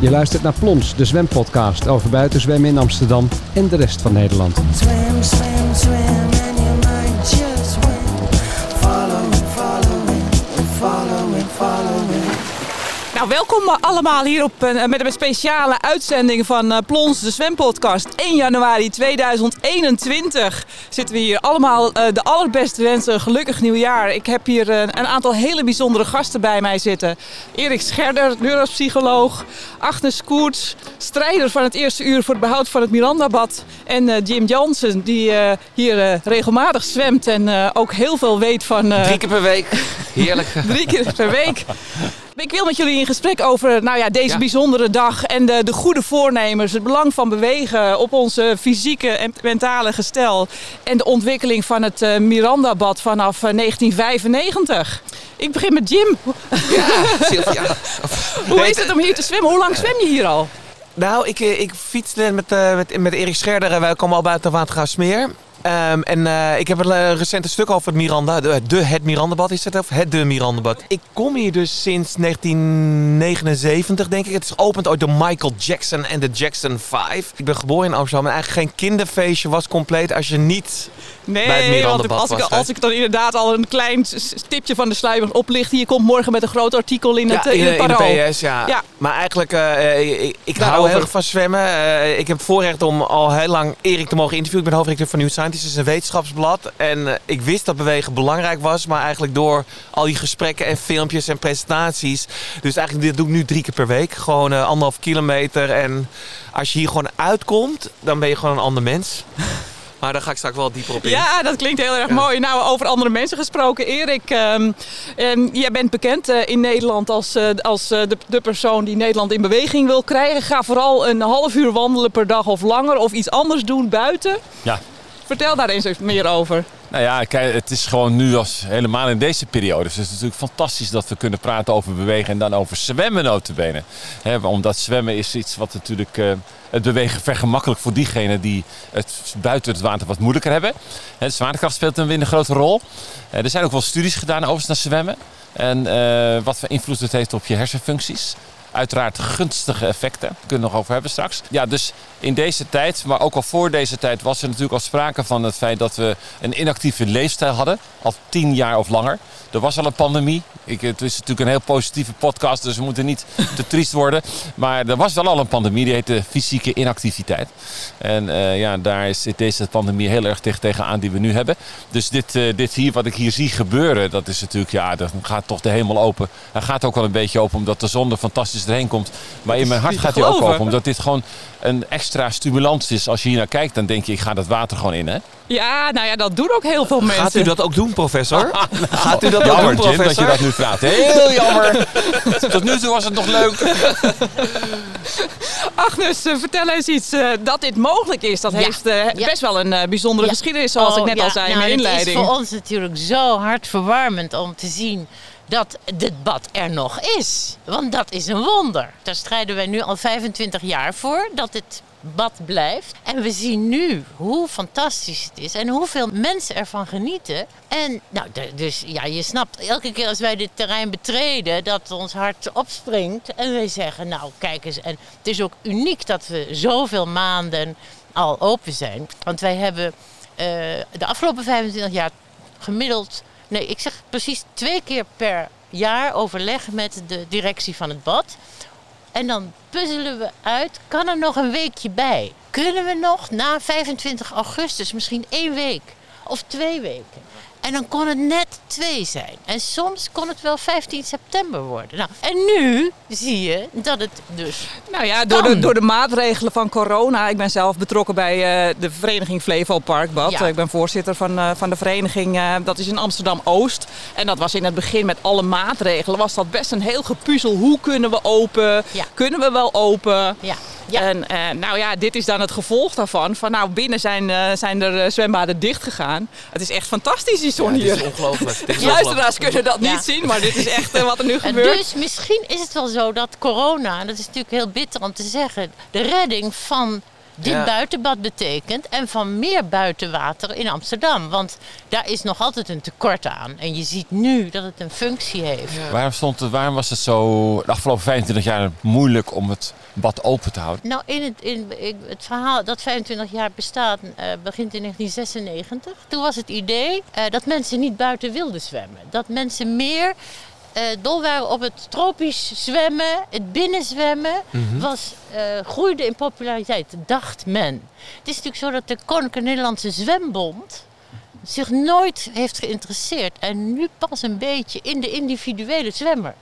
Je luistert naar Plons, de zwempodcast over buitenzwemmen in Amsterdam en de rest van Nederland. Swim, swim. Nou, welkom allemaal hier op een, met een speciale uitzending van eh, Plons, de zwempodcast. 1 januari 2021 zitten we hier allemaal eh, de allerbeste wensen. Een gelukkig nieuwjaar. Ik heb hier eh, een aantal hele bijzondere gasten bij mij zitten. Erik Scherder, neuropsycholoog. Agnes Koerts, strijder van het eerste uur voor het behoud van het Mirandabad. En eh, Jim Jansen, die eh, hier eh, regelmatig zwemt en eh, ook heel veel weet van... eh, Drie keer per week. Heerlijk. Drie keer per week. Ik wil met jullie in gesprek over nou ja, deze Ja. bijzondere dag en de, de goede voornemens, het belang van bewegen op onze fysieke en mentale gestel en de ontwikkeling van het eh, Mirandabad vanaf eh, 1995. Ik begin met Jim. Ja, Sylvia. Hoe is het om hier te zwemmen? Hoe lang zwem je hier al? Nou, ik, eh, ik fietste met, eh, met, met Erik Scherder en wij komen al buiten Watergraafsmeer. Ehm en eh, ik heb een eh, recent een stuk over het Miranda. De, de het Mirandabad is het, of het de Mirandabad. Ik kom hier dus sinds 1979, denk ik. Het is geopend ooit door Michael Jackson en de Jackson 5. Ik ben geboren in Amsterdam en eigenlijk geen kinderfeestje was compleet als je niet... Nee, Bij het Mirandabad als ik, was het. als ik dan inderdaad al een klein s- tipje van de sluier oplicht, hier komt morgen met een groot artikel in het, ja, eh, in het in de. PS, ja. Ja. Maar eigenlijk, ik, ik hou heel erg van zwemmen. Ik heb het voorrecht om al heel lang Erik te mogen interviewen. Ik ben hoofdredacteur van New Scientist, het is een wetenschapsblad. En eh, ik wist dat bewegen belangrijk was, maar eigenlijk door al die gesprekken en filmpjes en presentaties. Dus eigenlijk, dit doe ik nu drie keer per week. Gewoon eh, anderhalf kilometer. En als je hier gewoon uitkomt, dan ben je gewoon een ander mens. Maar daar ga ik straks wel dieper op in. Ja, dat klinkt heel erg Ja. mooi. Nou, over andere mensen gesproken. Erik, ehm, ehm, jij bent bekend eh, in Nederland als, eh, als eh, de, de persoon die Nederland in beweging wil krijgen. Ga vooral een half uur wandelen per dag of langer of iets anders doen buiten. Ja. Vertel daar eens meer over. Nou ja, kijk, het is gewoon nu als helemaal in deze periode. Dus het is natuurlijk fantastisch dat we kunnen praten over bewegen en dan over zwemmen notabene. Hè, omdat zwemmen is iets wat natuurlijk eh, het bewegen vergemakkelijk voor diegenen die het buiten het water wat moeilijker hebben. Hè, de zwaartekracht speelt een, een grote rol. Eh, er zijn ook wel studies gedaan overigens naar zwemmen. En eh, wat voor invloed het heeft op je hersenfuncties. Uiteraard gunstige effecten. Daar kunnen we nog over hebben straks. Ja, dus in deze tijd, maar ook al voor deze tijd, was er natuurlijk al sprake van het feit dat we een inactieve leefstijl hadden. Al tien jaar of langer. Er was al een pandemie. Ik, het is natuurlijk een heel positieve podcast, dus we moeten niet te triest worden. Maar er was wel al een pandemie, die heette fysieke inactiviteit. En eh, ja, daar is deze pandemie heel erg tegen, tegenaan die we nu hebben. Dus dit, eh, dit hier, wat ik hier zie gebeuren, dat is natuurlijk, ja, dan gaat toch de hemel open. Hij gaat ook wel een beetje open, omdat de zon er fantastisch erheen komt. Maar in mijn hart gaat hij ook open, omdat dit gewoon een extra stimulans is. Als je hier naar kijkt, dan denk je, ik ga dat water gewoon in, hè? Ja, nou ja, dat doen ook heel veel mensen. Gaat u dat ook doen, professor? Gaat u dat ook Jammer, doen, Jim, professor? dat je dat nu vraagt. Heel jammer. Tot nu toe was het nog leuk. Agnes, eh, vertel eens iets. eh, dat dit mogelijk is, dat Ja. heeft eh, Ja. best wel een eh, bijzondere Ja. geschiedenis, zoals ik Oh, net ja, al zei in nou, mijn inleiding. Het is voor ons natuurlijk zo hartverwarmend om te zien dat dit bad er nog is. Want dat is een wonder. Daar strijden wij nu al 25 jaar voor dat dit bad blijft. En we zien nu hoe fantastisch het is en hoeveel mensen ervan genieten. En nou, dus ja, je snapt elke keer als wij dit terrein betreden dat ons hart opspringt. En wij zeggen, nou kijk eens. En het is ook uniek dat we zoveel maanden al open zijn. Want wij hebben eh, de afgelopen 25 jaar gemiddeld, nee, ik zeg precies twee keer per jaar overleg met de directie van het bad. En dan puzzelen we uit, kan er nog een weekje bij? Kunnen we nog na 25 augustus misschien één week of twee weken? En dan kon het net twee zijn. En soms kon het wel 15 september worden. Nou, en nu zie je dat het dus Nou ja, door de, door de maatregelen van corona. Ik ben zelf betrokken bij eh, de vereniging Flevo Parkbad. Ja. Ik ben voorzitter van, eh, van de vereniging. eh, dat is in Amsterdam-Oost. En dat was in het begin met alle maatregelen. Was dat best een heel gepuzzel. Hoe kunnen we open? Ja. Kunnen we wel open? Ja. Ja. En eh, nou ja, dit is dan het gevolg daarvan. Van nou, binnen zijn, eh, zijn er eh, zwembaden dicht gegaan. Het is echt fantastisch die zon Ja, dit is hier. ongelooflijk. Luisteraars kunnen dat Ja. niet zien, maar dit is echt wat er nu gebeurt. dus misschien is het wel zo dat corona, en dat is natuurlijk heel bitter om te zeggen, de redding van dit Ja. buitenbad betekent en van meer buitenwater in Amsterdam. Want daar is nog altijd een tekort aan. En je ziet nu dat het een functie heeft. Waarom, stond het, waarom was het zo de afgelopen 25 jaar moeilijk om het bad open te houden? Nou, in het, in, het verhaal dat 25 jaar bestaat eh, begint in 1996. Toen was het idee eh, dat mensen niet buiten wilden zwemmen. Dat mensen meer eh, dol waren op het tropisch zwemmen, het binnenzwemmen. Was, eh, groeide in populariteit, dacht men. Het is natuurlijk zo dat de Koninklijke Nederlandse Zwembond zich nooit heeft geïnteresseerd. En nu pas een beetje in de individuele zwemmer.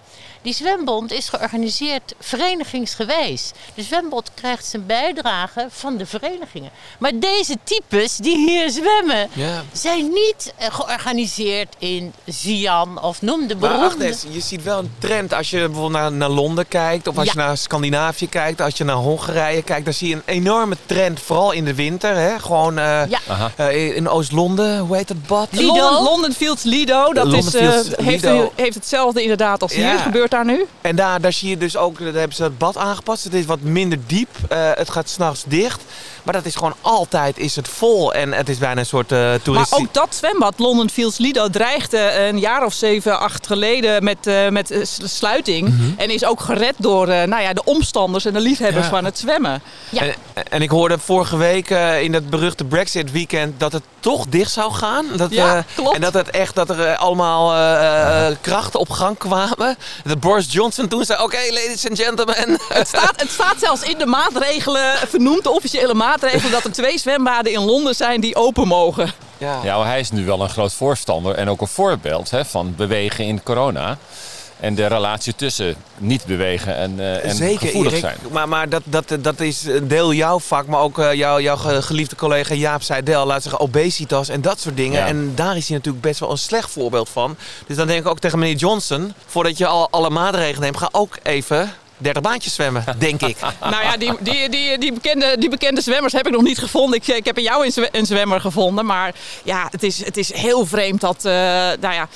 Die zwembond is georganiseerd verenigingsgewijs. De zwembond krijgt zijn bijdrage van de verenigingen. Maar deze types die hier zwemmen, Ja. zijn niet eh, georganiseerd in Zian of noem de Maar beroemde. Agnes, je ziet wel een trend als je bijvoorbeeld naar, naar Londen kijkt... of als Ja. je naar Scandinavië kijkt, als je naar Hongarije kijkt... dan zie je een enorme trend, vooral in de winter. Hè? Gewoon eh, Ja. Eh, in Oost-Londen, hoe heet dat bad? Lido. London, London Fields Lido, dat London is, eh, heeft, Lido. heeft hetzelfde inderdaad als hier. Gebeurt daar nu. En daar, daar zie je dus ook, daar hebben ze het bad aangepast. Het is wat minder diep, eh, het gaat s'nachts dicht. Maar dat is gewoon altijd is het vol. En het is bijna een soort eh Maar ook dat zwembad, London Fields Lido, dreigde een jaar of zeven, acht geleden met, eh, met eh, sluiting. En is ook gered door nou ja, de omstanders en de liefhebbers Ja. van het zwemmen. Ja. En, en ik hoorde vorige week in dat beruchte Brexit weekend dat het toch dicht zou gaan. Dat, Ja, klopt. En dat het echt dat er allemaal krachten op gang kwamen. Dat Boris Johnson toen zei: Oké, ladies and gentlemen. Het staat, het staat zelfs in de maatregelen, vernoemd de officiële maatregelen, dat er twee zwembaden in Londen zijn die open mogen. Ja. Ja, maar hij is nu wel een groot voorstander en ook een voorbeeld hè, van bewegen in corona. En de relatie tussen niet bewegen en, eh, en Zeker, gevoelig Erik. zijn. Maar, maar dat, dat, dat is een deel jouw vak, maar ook eh, jouw, jouw ge- geliefde collega Jaap Seidel. Laat zeggen obesitas en dat soort dingen. Ja. En daar is hij natuurlijk best wel een slecht voorbeeld van. Dus dan denk ik ook tegen meneer Johnson, voordat je al alle maatregelen neemt, ga ook even 30 baantjes zwemmen, denk ik. Nou ja, die, die, die, die, bekende, die bekende zwemmers heb ik nog niet gevonden. Ik, ik heb in jou een, zwe- een zwemmer gevonden. Maar ja, het is, het is heel vreemd dat, eh, nou ja...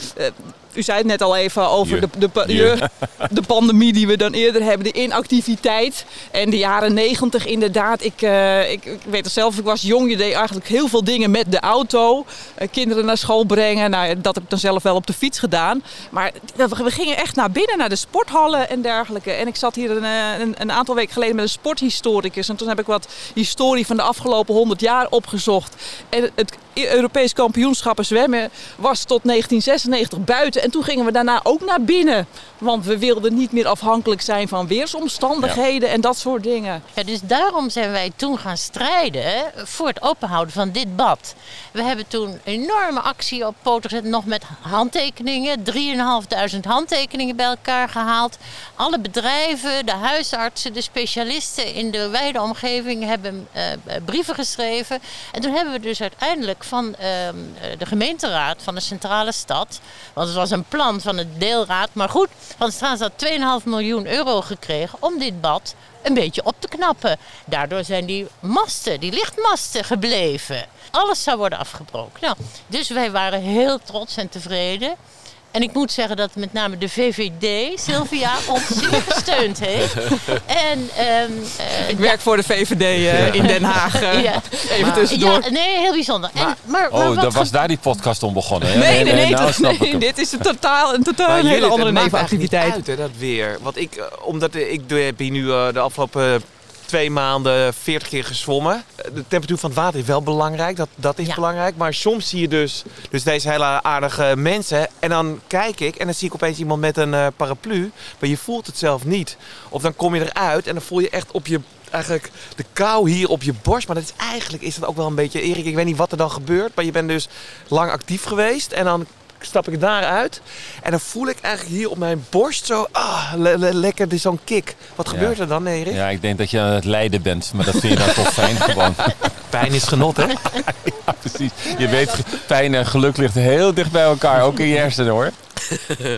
eh, u zei het net al even over Je. de, de, Je. de pandemie die we dan eerder hebben, de inactiviteit. En de jaren negentig inderdaad. Ik, eh, ik, ik weet het zelf, ik was jong. Je deed eigenlijk heel veel dingen met de auto. Eh, kinderen naar school brengen. Nou, ja, dat heb ik dan zelf wel op de fiets gedaan. Maar we, gingen echt naar binnen, naar de sporthallen en dergelijke. En ik zat hier een, eh, een, een aantal weken geleden met een sporthistoricus. En toen heb ik wat historie van de afgelopen 100 jaar opgezocht. En het Europees kampioenschappen zwemmen was tot 1996 buiten. En toen gingen we daarna ook naar binnen. Want we wilden niet meer afhankelijk zijn van weersomstandigheden en dat soort dingen. Ja, dus daarom zijn wij toen gaan strijden voor het openhouden van dit bad. We hebben toen een enorme actie op poten gezet, nog met handtekeningen. 3.500 handtekeningen bij elkaar gehaald. Alle bedrijven, de huisartsen, de specialisten in de wijde omgeving hebben eh, brieven geschreven. En toen hebben we dus uiteindelijk van ehm, eh, de gemeenteraad van de centrale stad, want het was een plan van de deelraad, maar goed, van de straatstad 2,5 miljoen euro gekregen om dit bad een beetje op te knappen. Daardoor zijn die masten, die lichtmasten gebleven. Alles zou worden afgebroken. Nou, dus wij waren heel trots en tevreden. En ik moet zeggen dat met name de VVD, Sylvia, ons zeer gesteund heeft. En, ehm, eh, Ik werk voor de VVD eh, in Den Haag. eh, Ja. Even tussendoor. ja, nee, heel bijzonder. En, maar, maar Oh, daar was daar die podcast om begonnen. hè? Nee, nee, nee. nou nee, dit is een totaal, een totaal Maar een hele andere het maakt eigenlijk nevenactiviteit. niet uit, hè, dat weer. Want ik, omdat ik doe- heb hier nu eh, de afgelopen twee maanden 40 keer gezwommen. De temperatuur van het water is wel belangrijk, dat, dat is Ja. belangrijk. Maar soms zie je dus, dus deze hele aardige mensen. En dan kijk ik en dan zie ik opeens iemand met een eh, paraplu. Maar je voelt het zelf niet. Of dan kom je eruit en dan voel je echt op je... Eigenlijk de kou hier op je borst. Maar dat is, eigenlijk is dat ook wel een beetje... Erik, ik weet niet wat er dan gebeurt. Maar je bent dus lang actief geweest. En dan stap ik daaruit. En dan voel ik eigenlijk hier op mijn borst zo... Ah, le- le- lekker, dit is zo'n kick. Wat Ja. gebeurt er dan, Erik? Ja, ik denk dat je aan het lijden bent, maar dat vind je dan toch fijn gewoon. Pijn is genot, hè? Ja, precies. Je weet, pijn en geluk ligt heel dicht bij elkaar, ook in je hersenen hoor.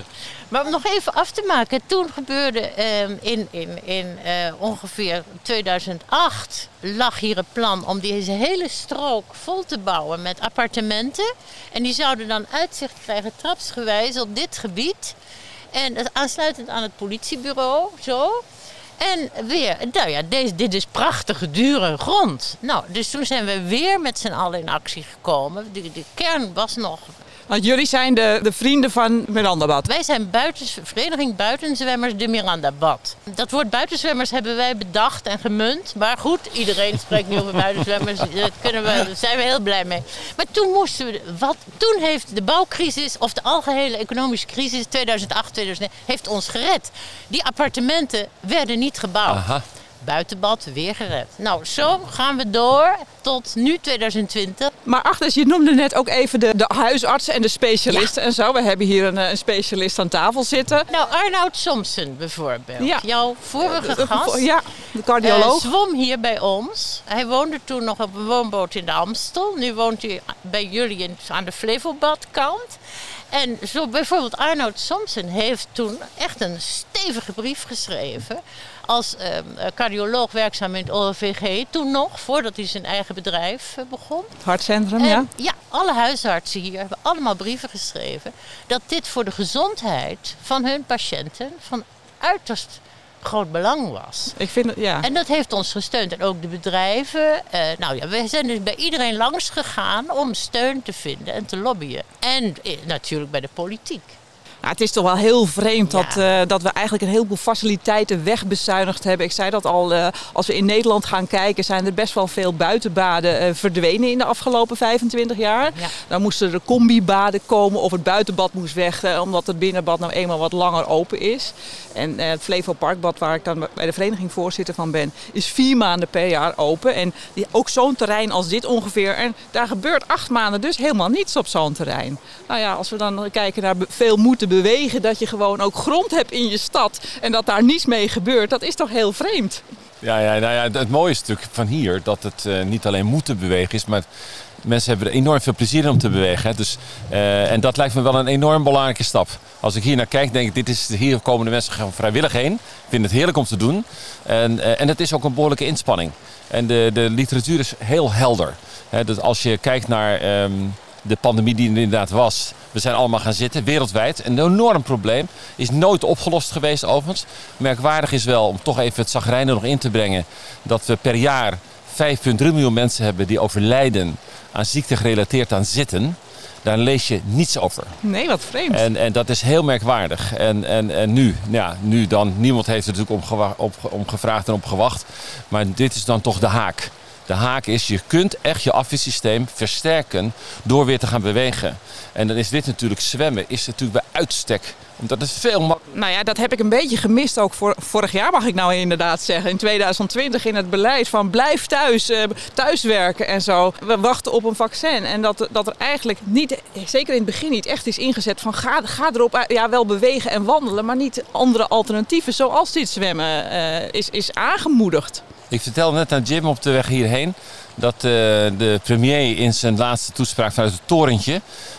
Maar om nog even af te maken, toen gebeurde ehm, in, in, in eh, ongeveer 2008 lag hier een plan om deze hele strook vol te bouwen met appartementen. En die zouden dan uitzicht krijgen, trapsgewijs, op dit gebied. En aansluitend aan het politiebureau, zo. En weer, nou ja, deze, dit is prachtige, dure grond. Nou, dus toen zijn we weer met z'n allen in actie gekomen. De, de kern was nog Want jullie zijn de, de vrienden van Mirandabad. wij zijn buitens, Vereniging Buitenzwemmers de Miranda-bad. Dat woord buitenzwemmers hebben wij bedacht en gemunt. Maar goed, iedereen spreekt nu over buitenzwemmers. Daar kunnen we, daar zijn we heel blij mee. Maar toen moesten we... Wat, toen heeft de bouwcrisis, of de algehele economische crisis 2008, 2009, heeft ons gered. Die appartementen werden niet gebouwd. Aha. Buitenbad weer gered. Nou, zo gaan we door tot nu 2020. Maar Agnes, je noemde net ook even de, de huisartsen en de specialisten en zo. We hebben hier een, eh, een specialist aan tafel zitten. Nou, Arnoud Somsen bijvoorbeeld. Ja. Jouw vorige gast. Ja, de Eh, cardioloog. zwom hier bij ons. Hij woonde toen nog op een woonboot in de Amstel. Nu woont hij bij jullie aan de Flevobadkant. En zo bijvoorbeeld Arnoud Somsen heeft toen echt een stevige brief geschreven. Als eh, cardioloog werkzaam in het OLVG. Toen nog, voordat hij zijn eigen bedrijf eh, begon. Hartcentrum, En ja. ja, alle huisartsen hier hebben allemaal brieven geschreven. Dat dit voor de gezondheid van hun patiënten van uiterst groot belang was. Ik vind ja. En dat heeft ons gesteund. En ook de bedrijven. Eh, nou ja, we zijn dus bij iedereen langs gegaan om steun te vinden en te lobbyen. En eh, natuurlijk bij de politiek. Nou, het is toch wel heel vreemd Ja. dat, eh, dat we eigenlijk een heleboel faciliteiten wegbezuinigd hebben. Ik zei dat al, eh, als we in Nederland gaan kijken, zijn er best wel veel buitenbaden eh, verdwenen in de afgelopen 25 jaar. Ja. Dan moesten er combibaden komen of het buitenbad moest weg, omdat het binnenbad nou eenmaal wat langer open is. En het Flevo Parkbad, waar ik dan bij de vereniging voorzitter van ben, is vier maanden per jaar open. En die, ook zo'n terrein als dit ongeveer. En daar gebeurt acht maanden dus helemaal niets op zo'n terrein. Nou ja, als we dan kijken naar veel moeten bewegen, dat je gewoon ook grond hebt in je stad en dat daar niets mee gebeurt, dat is toch heel vreemd. Ja, ja, nou ja, het mooie is natuurlijk van hier dat het eh, niet alleen moeten bewegen is, maar mensen hebben er enorm veel plezier in om te bewegen. Hè. Dus, eh, en dat lijkt me wel een enorm belangrijke stap. Als ik hier naar kijk, denk ik, dit is, hier komen de mensen gewoon vrijwillig heen. Ik vind het heerlijk om te doen. En, eh, en het is ook een behoorlijke inspanning. En de, de literatuur is heel helder. Hè, dus als je kijkt naar ehm, de pandemie die er inderdaad was. We zijn allemaal gaan zitten, wereldwijd. Een enorm probleem. Is nooit opgelost geweest overigens. Merkwaardig is wel, om toch even het zagrijn er nog in te brengen... dat we per jaar 5,3 miljoen mensen hebben die overlijden aan ziekte gerelateerd aan zitten. Daar lees je niets over. Nee, wat vreemd. En, en dat is heel merkwaardig. En, en, en nu, nou ja, nu dan, niemand heeft er natuurlijk om, op, om gevraagd en op gewacht. Maar dit is dan toch de haak. De haak is, je kunt echt je afweersysteem versterken door weer te gaan bewegen. En dan is dit natuurlijk zwemmen, is natuurlijk bij uitstek. Omdat het veel makkelijker Nou ja, dat heb ik een beetje gemist ook voor, vorig jaar, mag ik nou inderdaad zeggen. In 2020 in het beleid van blijf thuis, eh, thuiswerken en zo. We wachten op een vaccin. En dat, dat er eigenlijk niet, zeker in het begin niet echt is ingezet van ga, ga erop, ja wel bewegen en wandelen, maar niet andere alternatieven zoals dit zwemmen eh, is, is aangemoedigd. Ik vertelde net aan Jim op de weg hierheen dat eh, de premier in zijn laatste toespraak vanuit het torentje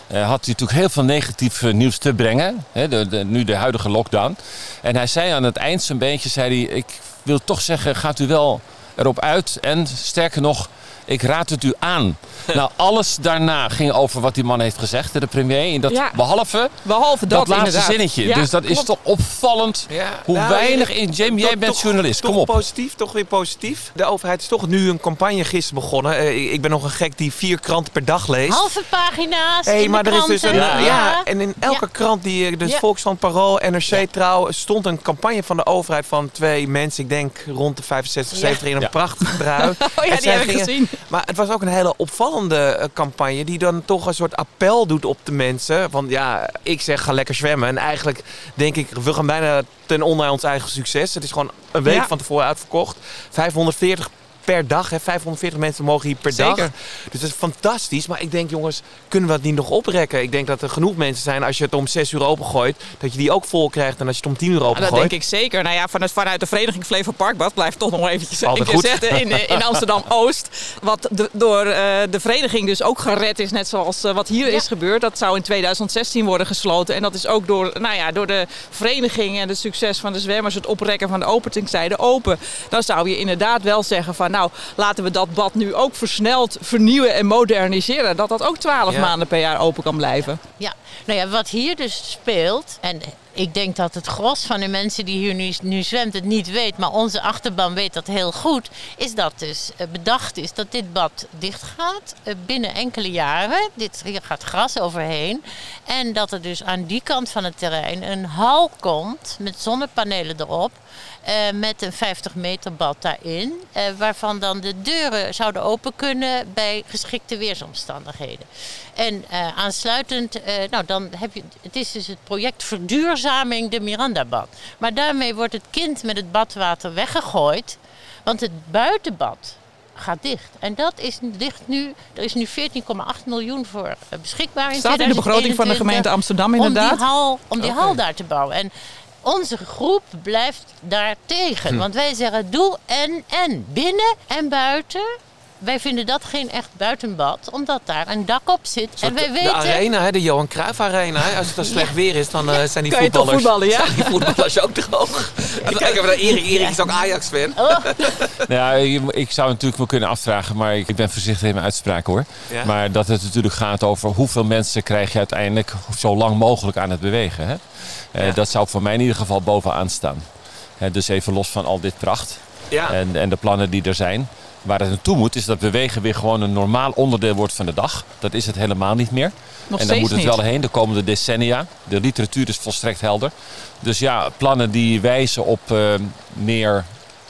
eh, had hij natuurlijk heel veel negatief eh, nieuws te brengen. Hè, de, nu de huidige lockdown. En hij zei aan het eind zo'n beetje, zei hij, ik wil toch zeggen, gaat u wel erop uit. En sterker nog, ik raad het u aan. nou, alles daarna ging over wat die man heeft gezegd, de premier. En dat, Ja. Behalve Behalve dat, dat, laatste inderdaad. zinnetje. Ja, dus dat is toch opvallend Ja, hoe nou, weinig in... Jim, jij bent toch- journalist, toch kom op. positief, toch weer positief. De overheid is toch nu een campagne gisteren begonnen. Eh, ik- ben nog een gek die vier kranten per dag leest. Halve pagina's. Hey, maar de er is dus een. Ja, en in elke krant, die, eh, dus Ja. Volkskrant, Parool, NRC Trouw, stond een campagne van de overheid van twee mensen, ik denk rond de 65, 70 in een Ja. prachtige brui. Oh ja, En die heb ik gezien. Maar het was ook een hele opvallende eh, campagne die dan toch een soort appel doet op de mensen. Van ja, ik zeg ga lekker zwemmen. En eigenlijk denk ik, we gaan bijna ten onder ons eigen succes. Het is gewoon een week Ja. van tevoren uitverkocht. 540 per dag, hè. 540 mensen mogen hier per Zeker. dag. Dus dat is fantastisch. Maar ik denk, jongens, kunnen we het niet nog oprekken? Ik denk dat er genoeg mensen zijn, als je het om 6 uur opengooit, dat je die ook vol krijgt. En als je het om 10 uur Ja, dat opengooit. denk ik zeker. Nou ja, vanuit, vanuit de vereniging Flevo Parkbad blijft toch nog eventjes een zetten in, eh, in Amsterdam-Oost. Wat de- door eh, de vereniging dus ook gered is, net zoals eh, wat hier Ja. is gebeurd. Dat zou in 2016 worden gesloten. En dat is ook door, nou ja, door de vereniging en het succes van de zwemmers, het oprekken van de openingstijden open. Dan zou je inderdaad wel zeggen van nou, laten we dat bad nu ook versneld vernieuwen en moderniseren. Dat dat ook 12 Ja. maanden per jaar open kan blijven. Ja, nou ja, wat hier dus speelt, en ik denk dat het gros van de mensen die hier nu, nu zwemt het niet weet, maar onze achterban weet dat heel goed, is dat dus eh, bedacht is dat dit bad dicht gaat eh, binnen enkele jaren. Dit, hier gaat gras overheen. En dat er dus aan die kant van het terrein een hal komt met zonnepanelen erop. eh, met een 50 meter bad daarin. waarvan dan de deuren zouden open kunnen bij geschikte weersomstandigheden. En eh, aansluitend, eh, nou dan heb je, het is dus het project verduurzaming de Mirandabad. Maar daarmee wordt het kind met het badwater weggegooid. Want het buitenbad gaat dicht. En dat is dicht nu, er is nu 14,8 miljoen voor eh, beschikbaar in Staat in de begroting van de 2021 gemeente Amsterdam om inderdaad. die hal, om die hal daar te bouwen. En onze groep blijft daar tegen. Hm. Want wij zeggen doe en en. Binnen en buiten. Wij vinden dat geen echt buitenbad, omdat daar een dak op zit. En wij de weten. arena, hè, de Johan Cruijff Arena. hè. Als het dan slecht weer is, dan eh, zijn die Kan je toch voetballers... voetballen, ja? zijn die voetballers ook droog. Kijk even naar Erik. Erik is ook Ajax-fan. Oh, Nou ja, je- ik zou natuurlijk wel kunnen afvragen, maar ik ik ben voorzichtig in mijn uitspraak hoor. Ja. Maar dat het natuurlijk gaat over hoeveel mensen krijg je uiteindelijk zo lang mogelijk aan het bewegen. Hè? Eh. Dat zou voor mij in ieder geval bovenaan staan. Hè, dus even los van al dit pracht Ja. en, en de plannen die er zijn. Waar het naartoe moet, is dat bewegen weer gewoon een normaal onderdeel wordt van de dag. Dat is het helemaal niet meer. Nog en daar moet het niet. wel heen de komende decennia. De literatuur is volstrekt helder. Dus ja, plannen die wijzen op eh, meer,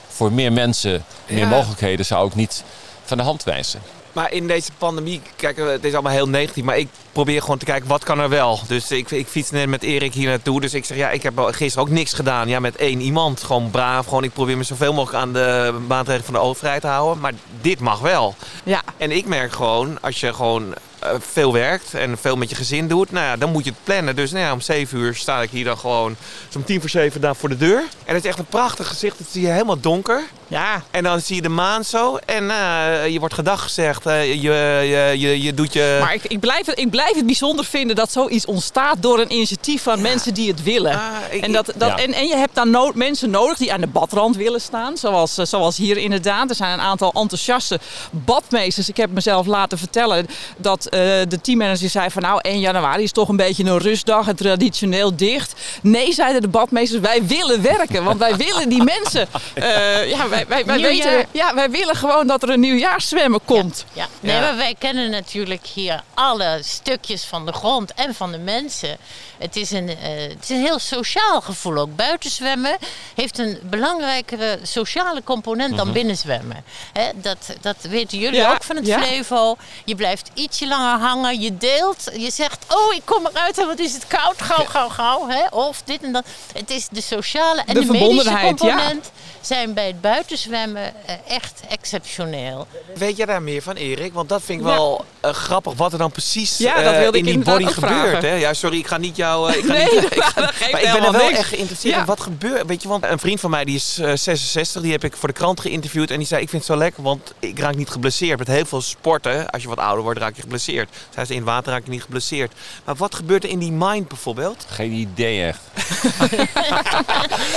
voor meer mensen, meer Ja. mogelijkheden, zou ik niet van de hand wijzen. Maar in deze pandemie, kijk, het is allemaal heel negatief. Maar ik probeer gewoon te kijken, wat kan er wel? Dus ik, ik fiets net met Erik hier naartoe. Dus ik zeg, ja, ik heb gisteren ook niks gedaan. Ja, met één iemand. Gewoon braaf. Gewoon, ik probeer me zoveel mogelijk aan de maatregelen van de overheid te houden. Maar dit mag wel. Ja, En ik merk gewoon, als je gewoon veel werkt en veel met je gezin doet, nou ja, dan moet je het plannen. Dus nou ja, om 7 uur sta ik hier dan gewoon zo'n tien voor zeven daar voor de deur. En het is echt een prachtig gezicht. Het zie je helemaal donker. ja. En dan zie je de maan zo. En eh, je wordt gedag gezegd. eh, je, je, je, je doet je... Maar ik, ik, blijf het, ik blijf het bijzonder vinden dat zoiets ontstaat door een initiatief van mensen die het willen. Ah, ik- en, dat, dat, Ja. en, en je hebt dan no- mensen nodig die aan de badrand willen staan. Zoals, eh, zoals hier inderdaad. Er zijn een aantal enthousiaste badmeesters. Ik heb mezelf laten vertellen dat eh, de teammanager zei van nou 1 januari is toch een beetje een rustdag en traditioneel dicht. Nee, zeiden de badmeesters, wij willen werken. Want wij willen die mensen. eh, ja, wij, wij, wij, weten, ja, wij willen gewoon dat er een nieuwjaarszwemmen komt. Ja, nee, Ja. maar wij kennen natuurlijk hier alle stukjes van de grond en van de mensen. Het is een, eh, het is een heel sociaal gevoel ook. Buitenzwemmen heeft een belangrijkere sociale component dan binnenzwemmen. Hè, dat, dat weten jullie Ja, ook van het ja. Flevo. Je blijft ietsje langer hangen, je deelt. Je zegt, oh ik kom eruit en wat is het koud, gauw, gauw, gauw. Hè? Of dit en dat. Het is de sociale en De de, medische ja. component zijn bij het buitenzwemmen eh, echt exceptioneel. Weet jij daar meer van, Erik? Want dat vind ik Ja. wel eh, grappig wat er dan precies Ja, eh, dat wilde ik in die body gebeurt. Hè? Ja, sorry, ik ga niet jou... ik ga Nee, niet, ik- maar dat geeft maar ik ben er wel niks. echt geïnteresseerd Ja. in wat gebeurt. Weet je, want een vriend van mij die is eh, 66, die heb ik voor de krant geïnterviewd. En die zei, ik vind het zo lekker, want ik raak niet geblesseerd. Met heel veel sporten, als je wat ouder wordt, raak je geblesseerd. Zij zei, in het water raak je niet geblesseerd. Maar wat gebeurt er in die mind bijvoorbeeld? Geen idee echt.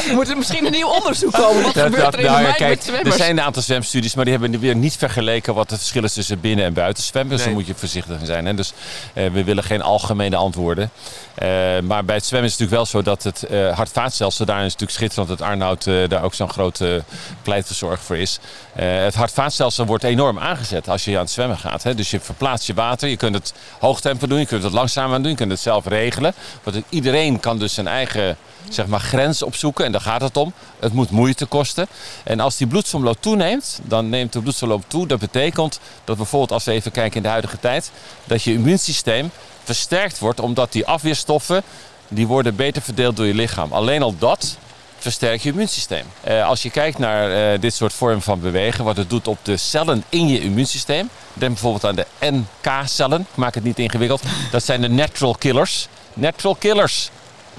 Er moet er misschien een nieuw onderzoek komen. Wat Dat- gebeurt dat- er in de nou ja, mind kijk, met zwemmers? Er zijn een aantal zwemstudies, maar die hebben weer niet vergeleken wat het verschil is tussen binnen- en buitenzwemmen. Dus Nee. daar moet je voorzichtig in zijn. Hè? Dus eh, we willen geen algemene antwoorden. Eh, maar bij het zwemmen is het natuurlijk wel zo dat het eh hart-vaatstelsel, daar is natuurlijk schitterend dat Arnoud eh, daar ook zo'n grote pleitverzorger voor is. Eh, het hart-vaatstelsel wordt enorm aangezet als je aan het zwemmen gaat. Hè? Dus je verplaatst je water, je kunt het hoog tempo doen, je kunt het langzaam doen, je kunt het zelf regelen. Want iedereen kan dus zijn eigen zeg maar, grens opzoeken en daar gaat het om. Het moet moeite kosten. En als die bloedsomloop toeneemt, dan neemt de bloedsomloop toe. Dat betekent dat bijvoorbeeld als we even kijken in de huidige tijd, dat je immuunsysteem versterkt wordt omdat die afweerstoffen die worden beter verdeeld door je lichaam. Alleen al dat versterkt je immuunsysteem. Eh, als je kijkt naar eh, dit soort vormen van bewegen, wat het doet op de cellen in je immuunsysteem. Denk bijvoorbeeld aan de NK-cellen. Ik maak het niet ingewikkeld. Dat zijn de natural killers. Natural killers.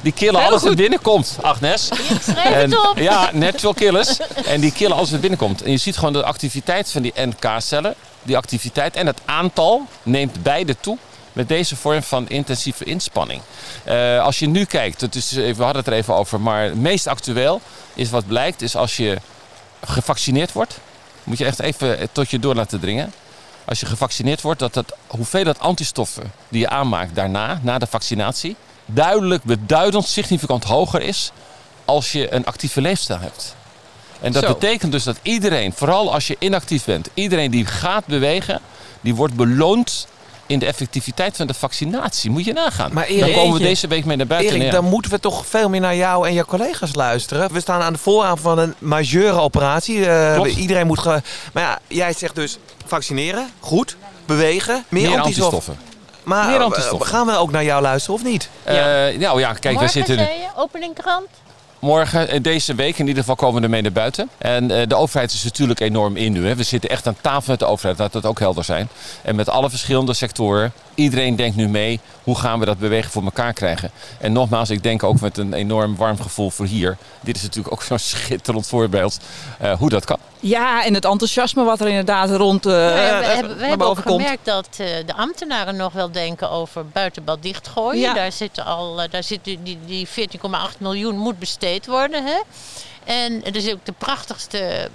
Die killen alles wat binnenkomt, Agnes. Schrijf het op. Ja, natural killers. En die killen alles wat binnenkomt. En je ziet gewoon de activiteit van die NK-cellen. Die activiteit en het aantal neemt beide toe met deze vorm van intensieve inspanning. Eh, als je nu kijkt, het is, even- we hadden het er even over, maar het meest actueel is wat blijkt, is als je gevaccineerd wordt, moet je echt even tot je door laten dringen. Als je gevaccineerd wordt, dat het hoeveelheid antistoffen die je aanmaakt daarna, na de vaccinatie, duidelijk, beduidend, significant hoger is als je een actieve leefstijl hebt. En dat Zo. betekent dus dat iedereen, vooral als je inactief bent, iedereen die gaat bewegen, die wordt beloond in de effectiviteit van de vaccinatie. Moet je nagaan. Maar Daar Erik- komen we deze week mee naar buiten. Erik, ja. dan moeten we toch veel meer naar jou en je collega's luisteren. We staan aan de vooraan van een majeure operatie. Eh, iedereen moet... Ge... Maar ja, jij zegt dus vaccineren, goed, bewegen, meer, Meer antistoffen. antistoffen. Maar eh, gaan we ook naar jou luisteren of niet? Eh, nou ja, kijk, we Morgen zitten nu. zei je, openingkrant. Morgen, eh, deze week in ieder geval, komen we ermee naar buiten. En eh, de overheid is natuurlijk enorm in nu. Hè. We zitten echt aan tafel met de overheid, laat dat ook helder zijn. En met alle verschillende sectoren. Iedereen denkt nu mee, hoe gaan we dat bewegen voor elkaar krijgen? En nogmaals, ik denk ook met een enorm warm gevoel voor hier. Dit is natuurlijk ook zo'n schitterend voorbeeld eh, hoe dat kan. Ja, en het enthousiasme wat er inderdaad rond eh we eh, hebben, we hebben ook gemerkt dat eh, de ambtenaren nog wel denken over buitenbad dichtgooien. Ja. Daar zitten al, daar zit die, die, die 14,8 miljoen moet besteed worden. Hè? En er zijn ook de prachtigste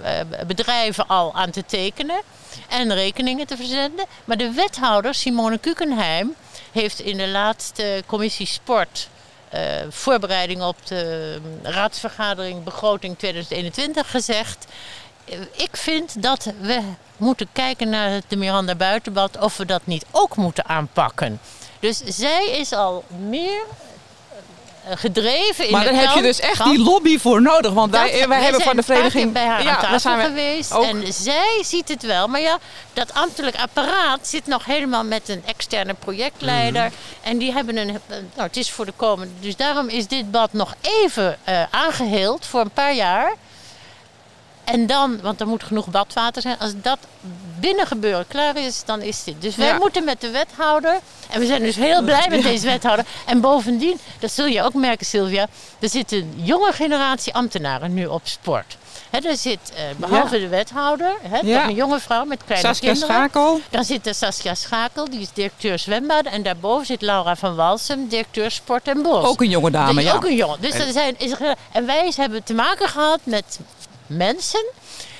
bedrijven al aan te tekenen en rekeningen te verzenden. Maar de wethouder Simone Kukenheim heeft in de laatste commissie sport voorbereiding op de mm, raadsvergadering begroting 2021 gezegd. Eh, Ik vind dat we moeten kijken naar het de Miranda Buitenbad of we dat niet ook moeten aanpakken. Dus zij is al meer eh, gedreven in Maar daar heb je dus echt die lobby voor nodig. Want wij, dat- wij, wij hebben van de vereniging... bij haar aan daar tafel zijn we geweest. ook. En zij ziet het wel. Maar ja, dat ambtelijk apparaat zit nog helemaal met een externe projectleider. Mhm. En die hebben een... Nou, het is voor de komende... Dus daarom is dit bad nog even eh, aangeheeld voor een paar jaar. En dan, want er moet genoeg badwater zijn. Als dat binnen gebeuren klaar is, dan is dit. Dus wij Ja. moeten met de wethouder. En we zijn dus heel blij met deze wethouder. En bovendien, dat zul je ook merken, Sylvia. Er zit een jonge generatie ambtenaren nu op sport. Er zit, eh, behalve de wethouder, Ja. toch een jonge vrouw met kleine Saskia kinderen. Schakel. Dan zit er Saskia Schakel, die is directeur zwembaden. En daarboven zit Laura van Walsum, directeur sport en bos. Ook een jonge dame, ja. Ook een jongen. Dus er zijn, is en wij hebben te maken gehad met mensen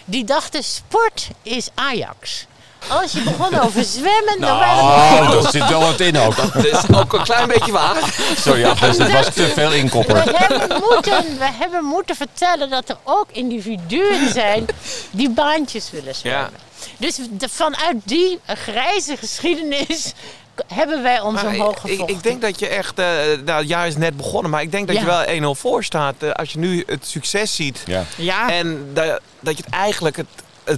die dachten sport is Ajax. Als je begon over zwemmen, dan waren Oh, dat zit wel wat in ook. Dat is ook een klein beetje waar. Sorry, Agnes, het was te veel inkopper. we hebben, moeten, we hebben moeten vertellen dat er ook individuen zijn die baantjes willen zwemmen. Dus de- vanuit die grijze geschiedenis hebben wij ons Maar omhoog ik, gevochten. ik denk dat je echt, eh, nou het jaar is net begonnen, maar ik denk dat Ja. je wel 1-0 voor staat. eh, als je nu het succes ziet. Ja. Ja, En dat, dat je het eigenlijk, het,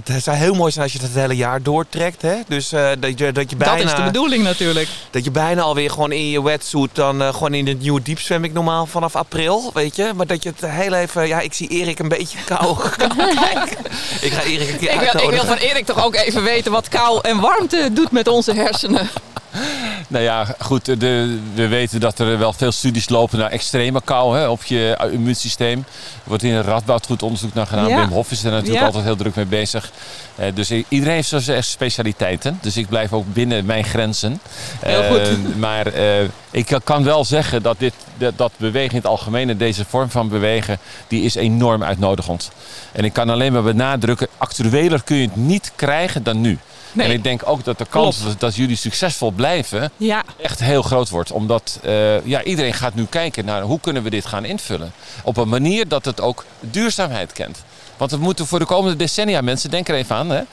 het zou heel mooi zijn als je het het hele jaar doortrekt. Hè? Dus eh, dat, je, dat, je bijna, dat is de bedoeling natuurlijk. dat je bijna alweer gewoon in je wetsuit, dan eh, gewoon in het nieuwe diep zwem ik normaal vanaf april, weet je. Maar dat je het heel even, ja ik zie Erik een beetje kou. Kijk, ik ga Erik een keer Ik wil, ik wil van Erik toch ook even weten wat kou en warmte doet met onze hersenen. Nou ja, goed, de, we weten dat er wel veel studies lopen naar extreme kou hè, op je immuunsysteem. Er wordt in Radboud goed onderzoek naar gedaan. Ja. Wim Hof is er natuurlijk Ja. altijd heel druk mee bezig. Eh, dus iedereen heeft zo zijn specialiteiten. Dus ik blijf ook binnen mijn grenzen. Heel goed. Eh, maar eh, ik kan wel zeggen dat, dit, dat, dat bewegen in het algemeen, en deze vorm van bewegen, die is enorm uitnodigend. En ik kan alleen maar benadrukken, actueler kun je het niet krijgen dan nu. Nee. En ik denk ook dat de kans dat, dat jullie succesvol blijven Ja, echt heel groot wordt. Omdat eh, ja, iedereen gaat nu kijken naar hoe kunnen we dit gaan invullen. Op een manier dat het ook duurzaamheid kent. Want we moeten voor de komende decennia, mensen, denk er even aan. Hè? Eh,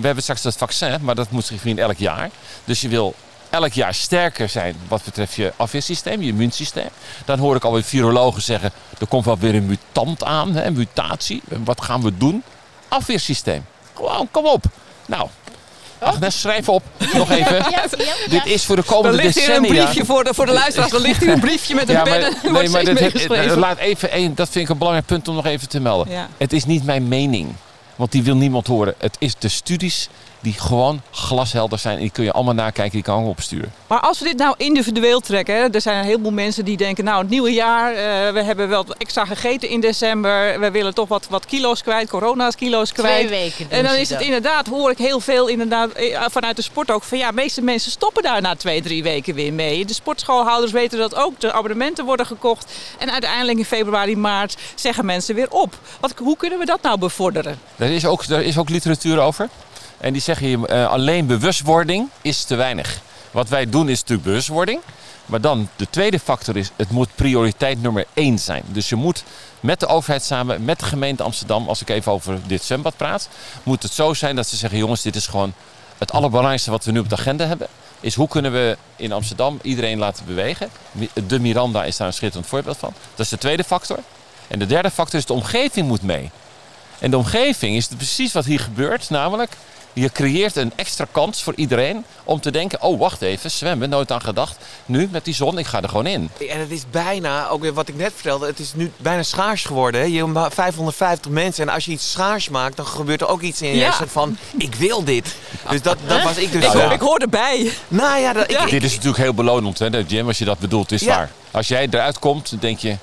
we hebben straks het vaccin, maar dat moet zich in elk jaar. Dus je wil elk jaar sterker zijn wat betreft je afweersysteem, je immuunsysteem. Dan hoor ik alweer virologen zeggen, er komt wel weer een mutant aan, hè, een mutatie. Wat gaan we doen? Afweersysteem. Gewoon, kom op. Nou, Agnes, schrijf op. Nog even. Ja, ja, ja. Dit is voor de er komende ligt hier een decennia. briefje voor de, voor de luisteraars. Er ligt hier een briefje met een Ja, pen en er nee, maar meegeschreven. eh, laat even één, dat vind ik een belangrijk punt om nog even te melden. Ja. Het is niet mijn mening, want die wil niemand horen. Het is de studies die gewoon glashelder zijn. En die kun je allemaal nakijken, die kan opsturen. Maar als we dit nou individueel trekken, hè, er zijn een heleboel mensen die denken, nou het nieuwe jaar, eh, we hebben wel wat extra gegeten in december, we willen toch wat, wat kilo's kwijt, corona's kilo's kwijt. Twee weken En dan is het dat. inderdaad, hoor ik heel veel inderdaad, eh, vanuit de sport ook, van ja, de meeste mensen stoppen daar na twee, drie weken weer mee. De sportschoolhouders weten dat ook, de abonnementen worden gekocht en uiteindelijk in februari, maart zeggen mensen weer op. Wat, hoe kunnen we dat nou bevorderen? Daar is ook, daar is ook literatuur over. En die zeggen je, eh, alleen bewustwording is te weinig. Wat wij doen is natuurlijk bewustwording. Maar dan, de tweede factor is, het moet prioriteit nummer één zijn. Dus je moet met de overheid samen, met de gemeente Amsterdam, als ik even over dit zwembad praat, moet het zo zijn dat ze zeggen, jongens, dit is gewoon het allerbelangrijkste wat we nu op de agenda hebben. Is hoe kunnen we in Amsterdam iedereen laten bewegen. De Miranda is daar een schitterend voorbeeld van. Dat is de tweede factor. En de derde factor is de omgeving moet mee. En de omgeving is precies wat hier gebeurt, namelijk je creëert een extra kans voor iedereen om te denken: oh, wacht even, zwemmen, nooit aan gedacht. Nu met die zon, ik ga er gewoon in. En het is bijna, ook weer wat ik net vertelde, het is nu bijna schaars geworden. Hè? Je hebt maar 550 mensen en als je iets schaars maakt, dan gebeurt er ook iets in je Ja. van, ik wil dit. Dus dat, dat was ik dus Ik, ja. ik hoor erbij. Nou ja, dat, ik, ik- Dit is natuurlijk heel belonend, hè, Jim, als je dat bedoelt, is Ja. waar. Als jij eruit komt, dan denk je: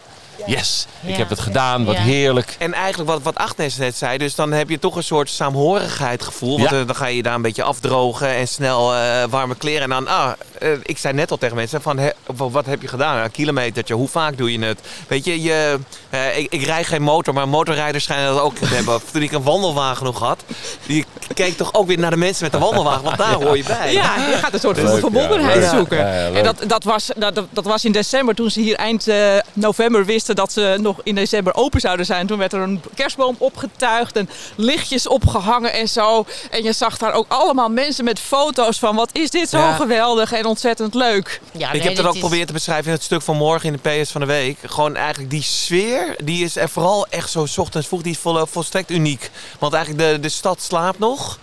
yes, ik Ja. heb het gedaan, wat Ja. heerlijk. En eigenlijk wat, wat Agnes net zei, dus dan heb je toch een soort saamhorigheid gevoel. Want Ja. eh, dan ga je je daar een beetje afdrogen en snel eh, warme kleren. En dan, ah, eh, ik zei net al tegen mensen van, wat heb je gedaan? Een kilometertje, hoe vaak doe je het? Weet je, je eh, ik, ik rijd geen motor, maar motorrijders schijnen dat ook te hebben. Toen ik een wandelwagen nog had, die keek toch ook weer naar de mensen met de wandelwagen, want daar hoor je bij. Ja, je gaat een soort Leuk, verbondenheid zoeken. Ja, ja, leuk. en dat, dat, was, dat, dat- dat was in december, toen ze hier eind eh, november wisten dat ze nog in december open zouden zijn. Toen werd er een kerstboom opgetuigd en lichtjes opgehangen en zo. En je zag daar ook allemaal mensen met foto's van wat is dit zo Ja. geweldig en ontzettend leuk. Ja, ik heb dat ook is- proberen te beschrijven in het stuk van morgen in de PS van de week. Gewoon eigenlijk die sfeer, die is er vooral echt zo 's ochtends vroeg, die is vol, volstrekt uniek. Want eigenlijk de, de stad slaapt nog.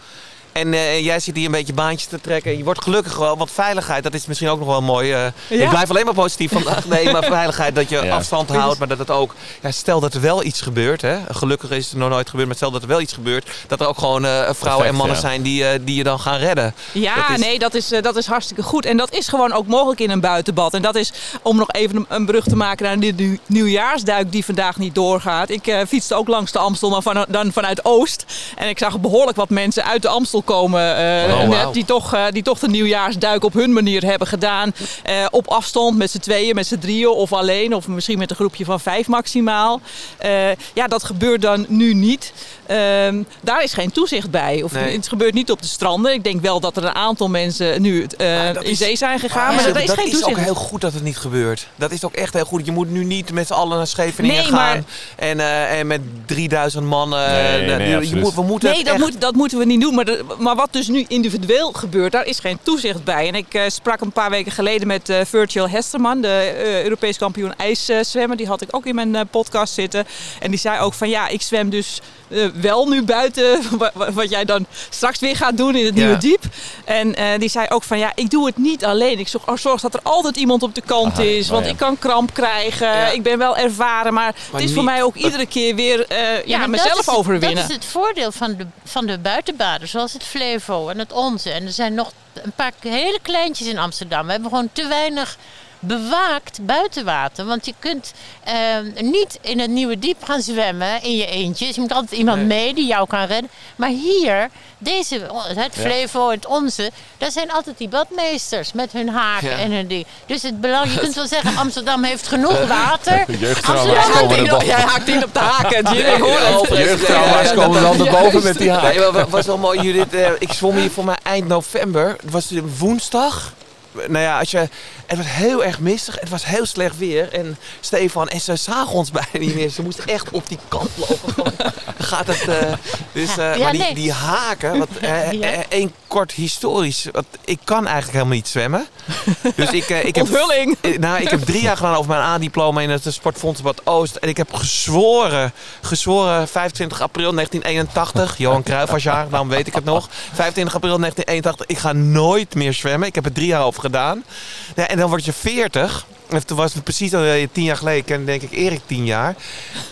En eh, jij zit hier een beetje baantjes te trekken. Je wordt gelukkig wel, want veiligheid, dat is misschien ook nog wel mooi. eh, Ja. Ik blijf alleen maar positief vandaag. Nee, maar veiligheid, dat je Ja. afstand houdt. Maar dat het ook, ja, stel dat er wel iets gebeurt. Hè. Gelukkig is het nog nooit gebeurd, maar stel dat er wel iets gebeurt. Dat er ook gewoon eh, vrouwen en mannen ja. zijn die, eh, die je dan gaan redden. Ja, Dat is- nee, dat is, eh, dat is hartstikke goed. En dat is gewoon ook mogelijk in een buitenbad. En dat is om nog even een, een brug te maken naar de nieuw- nieuwjaarsduik die vandaag niet doorgaat. Ik eh, fietste ook langs de Amstel, maar van, dan vanuit Oost. En ik zag behoorlijk wat mensen uit de Amstel komen. eh, Oh, net, wauw. die, toch, eh, die toch de nieuwjaarsduik op hun manier hebben gedaan. Eh, op afstand, met z'n tweeën, met z'n drieën of alleen. Of misschien met een groepje van vijf maximaal. Eh, ja, dat gebeurt dan nu niet. Ehm, daar is geen toezicht bij. Of, Nee. Het gebeurt niet op de stranden. Ik denk wel dat er een aantal mensen nu eh, Ah, dat in is- zee zijn gegaan. Ja, maar er is dat geen is toezicht. ook heel goed dat het niet gebeurt. Dat is ook echt heel goed. Je moet nu niet met z'n allen naar Scheveningen Nee, gaan. maar- En, eh, en met 3000 mannen. Nee, eh, nee, je- moet, we moeten Nee, het dat, echt- moet, dat moeten we niet doen. Maar, de- maar wat dus nu individueel gebeurt, daar is geen toezicht bij. En ik eh, sprak een paar weken geleden met eh Virgil Hesterman, de eh, Europees kampioen ijszwemmer. Die had ik ook in mijn eh, podcast zitten. En die zei ook van ja, ik zwem dus wel nu buiten. wa- wa- Wat jij dan straks weer gaat doen in het Ja. nieuwe diep. En eh, die zei ook van ja, ik doe het niet alleen. Ik zorg, zorg dat er altijd iemand op de kant Aha, is. oh Want ja. ik kan kramp krijgen. Ja. Ik ben wel ervaren. Maar, het is voor mij ook iedere keer weer eh, ja, mezelf dat is, overwinnen. Dat is het voordeel van de, van de buitenbaden, zoals Flevo en het Onze. En er zijn nog een paar hele kleintjes in Amsterdam. We hebben gewoon te weinig bewaakt buitenwater. Want je kunt eh, niet in het nieuwe diep gaan zwemmen in je eentje. Dus je moet altijd iemand Nee. mee die jou kan redden. Maar hier, deze, het Flevo, het Onze, daar zijn altijd die badmeesters met hun haken Ja. en hun ding. Dus het belang, je kunt wel zeggen, Amsterdam heeft genoeg water. Jeugdtrauma's komen er Jij haakt in op de haken, Jim. Ik hoor het. Jeugdtrauma's komen dan erboven met die. Nee, maar wat was wel mooi, Judith. eh, ik zwom hier voor mij eind november. Het was woensdag. Nou ja, als je, het was heel erg mistig. Het was heel slecht weer. En Stefan en ze zagen ons bijna niet meer. Ze moesten echt op die kant lopen. Gaat het, eh, dus, eh, Ja, maar die, nee. die haken, wat, eh, één kort historisch. Want ik kan eigenlijk helemaal niet zwemmen. Dus ik, ik heb Onthulling. Nou, ik heb drie jaar gedaan over mijn A-diploma in het Sportfonds Bad Oost. En ik heb gezworen, gezworen 25 april 1981. Johan Cruijff was jaar, daarom weet ik het nog. 25 april 1981, ik ga nooit meer zwemmen. Ik heb er drie jaar over gedaan. Ja, en dan word je 40. En toen was het precies al eh, tien jaar geleden, ken denk ik Erik tien jaar.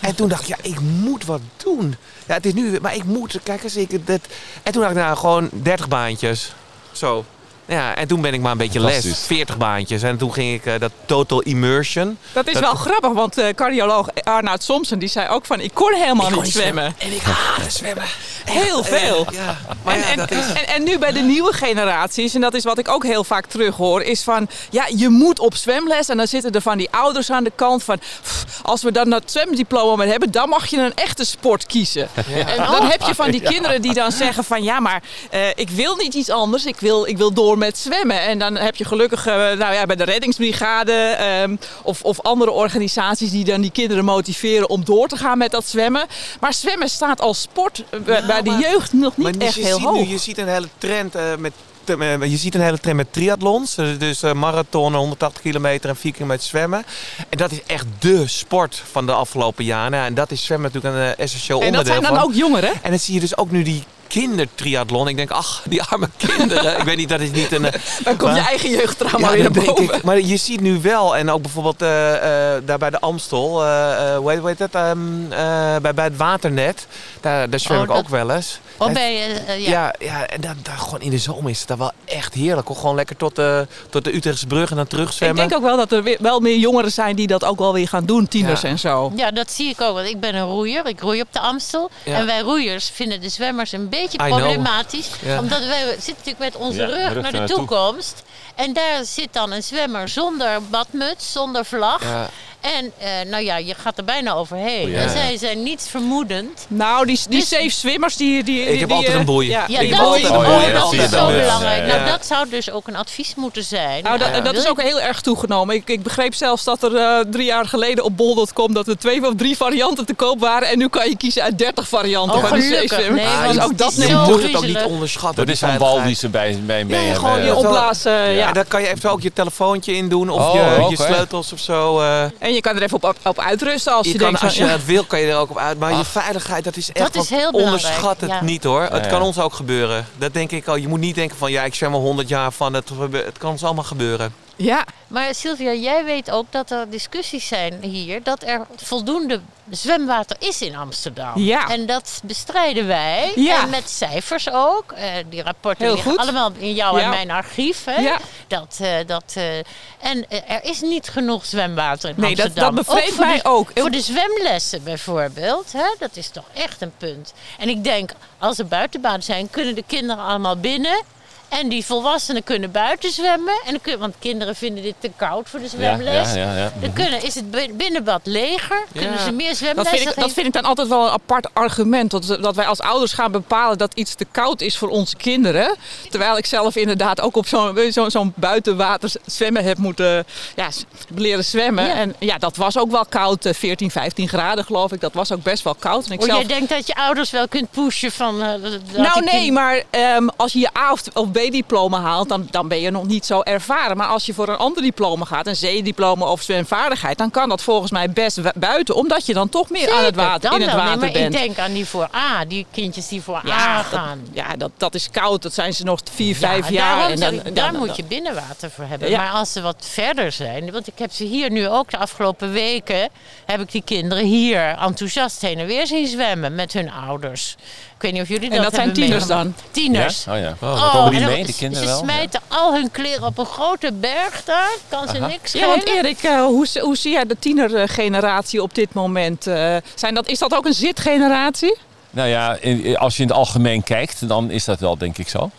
En toen dacht ik, ja, ik moet wat doen. Ja, het is nu, maar ik moet, kijk eens, ik, dit. En toen dacht ik, nou, gewoon 30 baantjes. Zo. Ja, en toen ben ik maar een beetje les. Fantastisch. 40 baantjes. En toen ging ik eh, dat total immersion. Dat is Dat- wel grappig, want eh, cardioloog Arnoud Somsen die zei ook van... ik kon helemaal Ik kon niet zwemmen. En ik haat zwemmen. Heel veel. Ja, maar En, ja, en, dat is... en, en nu bij de nieuwe generaties, en dat is wat ik ook heel vaak terughoor, is van ja, je moet op zwemles. En dan zitten er van die ouders aan de kant van "Pff, als we dan dat zwemdiploma maar hebben, dan mag je een echte sport kiezen. En dan heb je van die kinderen die dan zeggen van ja, maar eh, ik wil niet iets anders. Ik wil, ik wil door met zwemmen. En dan heb je gelukkig eh, nou ja, bij de reddingsbrigade ehm, of, of andere organisaties die dan die kinderen motiveren om door te gaan met dat zwemmen. Maar zwemmen staat als sport eh, bij, Ja, bij de jeugd nog niet Maar echt je heel ziet hoog. Nu, je ziet een hele trend eh, met je ziet een hele trend met triathlons. Dus eh, marathon, 180 kilometer en 4 kilometer zwemmen. En dat is echt dé sport van de afgelopen jaren. En dat is zwemmen natuurlijk een essentieel en dat onderdeel zijn dan van. ook jongeren. En dan zie je dus ook nu die kindertriathlon. Ik denk, ach, die arme kinderen. ik weet niet, dat is niet een... eh, Dan komt je eigen jeugdtrauma ja, weer naar dat boven. ik. Maar je ziet nu wel, en ook bijvoorbeeld eh, eh, daar bij de Amstel, eh, eh, hoe, heet, hoe heet het, Ehm, eh, bij, bij het waternet, daar, daar zwem Oh, ik dat- ook wel eens. Oh, bij, ja. ja. Ja, en dat, dat, gewoon in de zomer is het daar wel echt heerlijk. hoor. Gewoon lekker tot de, tot de Utrechtse brug en dan terug Ik denk ook wel dat er weer, wel meer jongeren zijn die dat ook wel weer gaan doen, tieners Ja. en zo. Ja, dat zie ik ook. Want ik ben een roeier. Ik roei op de Amstel. Ja. En wij roeiers vinden de zwemmers een beetje I know. problematisch. Ja. Omdat wij zitten natuurlijk met onze Ja, rug, rug naar de toekomst. En daar zit dan een zwemmer zonder badmuts, zonder vlag. Ja. En eh, nou ja, je gaat er bijna overheen. Oh, ja. En zij zijn niets vermoedend. Nou, die, die Dus- safe swimmers, die... die, Ik die- heb die, altijd een boei. Ja, Ja, Ik dat, heb is, altijd een oh, boei, dat is zo belangrijk. Ja. Nou, dat zou dus ook een advies moeten zijn. Nou, dat, is ook heel erg toegenomen. Ik, ik begreep zelfs dat er eh, drie jaar geleden op bol.com dat er twee of drie varianten te koop waren. En nu kan je kiezen uit 30 varianten Oh, van de gelukkig. zeeswem. Nee, Ah, dus ook dat het je moet het ook niet onderschatten. Dat is zo'n bal die ze bij, bij mee Ja, gewoon Je opblazen, ja. Ja, daar kan je eventueel ook je telefoontje in doen of Oh, je, je sleutels of zo. eh. En je kan er even op, op, op uitrusten als je, je kan, denkt als je het wil, kan je er ook op uit. Maar je veiligheid, dat is echt Dat is heel Onderschat het ja. niet hoor. Het ja. kan ons ook gebeuren. Dat denk ik al. Je moet niet denken van ja, ik zwem al 100 jaar van. Het, het kan ons allemaal gebeuren. ja, Maar Sylvia, jij weet ook dat er discussies zijn hier dat er voldoende zwemwater is in Amsterdam. Ja. En dat bestrijden wij. Ja. En met cijfers ook. Eh, die rapporten Heel liggen goed. allemaal in jouw Ja. en mijn archief. Hè? Ja. Dat, eh, dat, eh, en er is niet genoeg zwemwater in Nee, dat- Amsterdam. dat mij de, ook. Voor de zwemlessen bijvoorbeeld. Hè? Dat is toch echt een punt. En ik denk, als er buitenbaden zijn, kunnen de kinderen allemaal binnen. En die volwassenen kunnen buiten zwemmen. En dan kun, want kinderen vinden dit te koud voor de zwemles. ja, ja, ja. Dan kunnen, is het bi- binnenbad leger. Kunnen Ja. ze meer dat zwemlessen vind, ik, dat vind ik dan altijd wel een apart argument. Dat, dat wij als ouders gaan bepalen dat iets te koud is voor onze kinderen. Terwijl ik zelf inderdaad ook op zo'n zo, zo'n buitenwater zwemmen heb moeten ja, leren zwemmen. Ja. En ja, dat was ook wel koud. eh, 14, 15 graden geloof ik. Dat was ook best wel koud. En ik Oh, zelf... jij denkt dat je ouders wel kunt pushen van... eh, dat- dat Nou nee, kind- maar ehm, als je je A of, of B-diploma haalt, dan, dan ben je nog niet zo ervaren. Maar als je voor een ander diploma gaat, een C-diploma of zwemvaardigheid, dan kan dat volgens mij best buiten. Omdat je dan toch meer aan het water, in het wel. Nee, water maar bent. ik denk aan die voor A. Die kindjes die voor A gaan. ja dat, dat is koud. Dat zijn ze nog vier, vijf Ja, jaar. En dan, daar dan- moet je binnenwater voor hebben. Maar als ze wat verder zijn, want ik heb ze hier nu ook de afgelopen weken, heb ik die kinderen hier enthousiast heen en weer zien zwemmen met hun ouders. Ik weet niet of jullie dat En dat zijn tieners dan? Tieners. Oh ja. Oh, mee, die kinderen ze wel? smijten al hun kleren op een grote berg daar. Kan ze niks Ja, want. Erik, eh, hoe, hoe zie jij de tienergeneratie op dit moment? Eh, zijn dat, is dat ook een zitgeneratie? Nou ja, in- als je in het algemeen kijkt, dan is dat wel denk ik zo.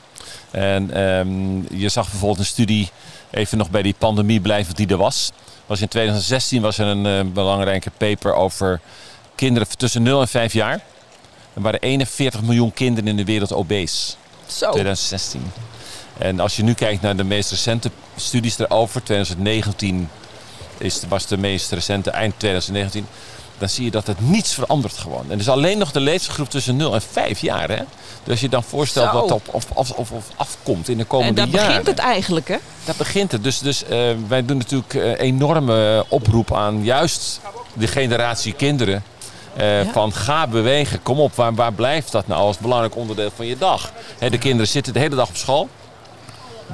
En ehm, je zag bijvoorbeeld een studie, even nog bij die pandemie blijven die er was. was in 2016 was er een eh, belangrijke paper over kinderen tussen 0 en 5 jaar. Er waren 41 miljoen kinderen in de wereld obese. Zo. 2016. En als je nu kijkt naar de meest recente studies erover, 2019 is, was de meest recente, eind 2019, dan zie je dat het niets verandert gewoon. En dus alleen nog de leeftijdsgroep tussen 0 en 5 jaar. Hè? Dus als je dan voorstelt Zo. wat op, of, of, of, of afkomt in de En komende daar jaren. begint het eigenlijk, hè? Daar begint het. Dus, dus eh, wij doen natuurlijk eh, enorme oproep aan juist de generatie kinderen. Eh, Van ga bewegen, kom op, waar, waar blijft dat nou als belangrijk onderdeel van je dag? Hè, de kinderen zitten de hele dag op school.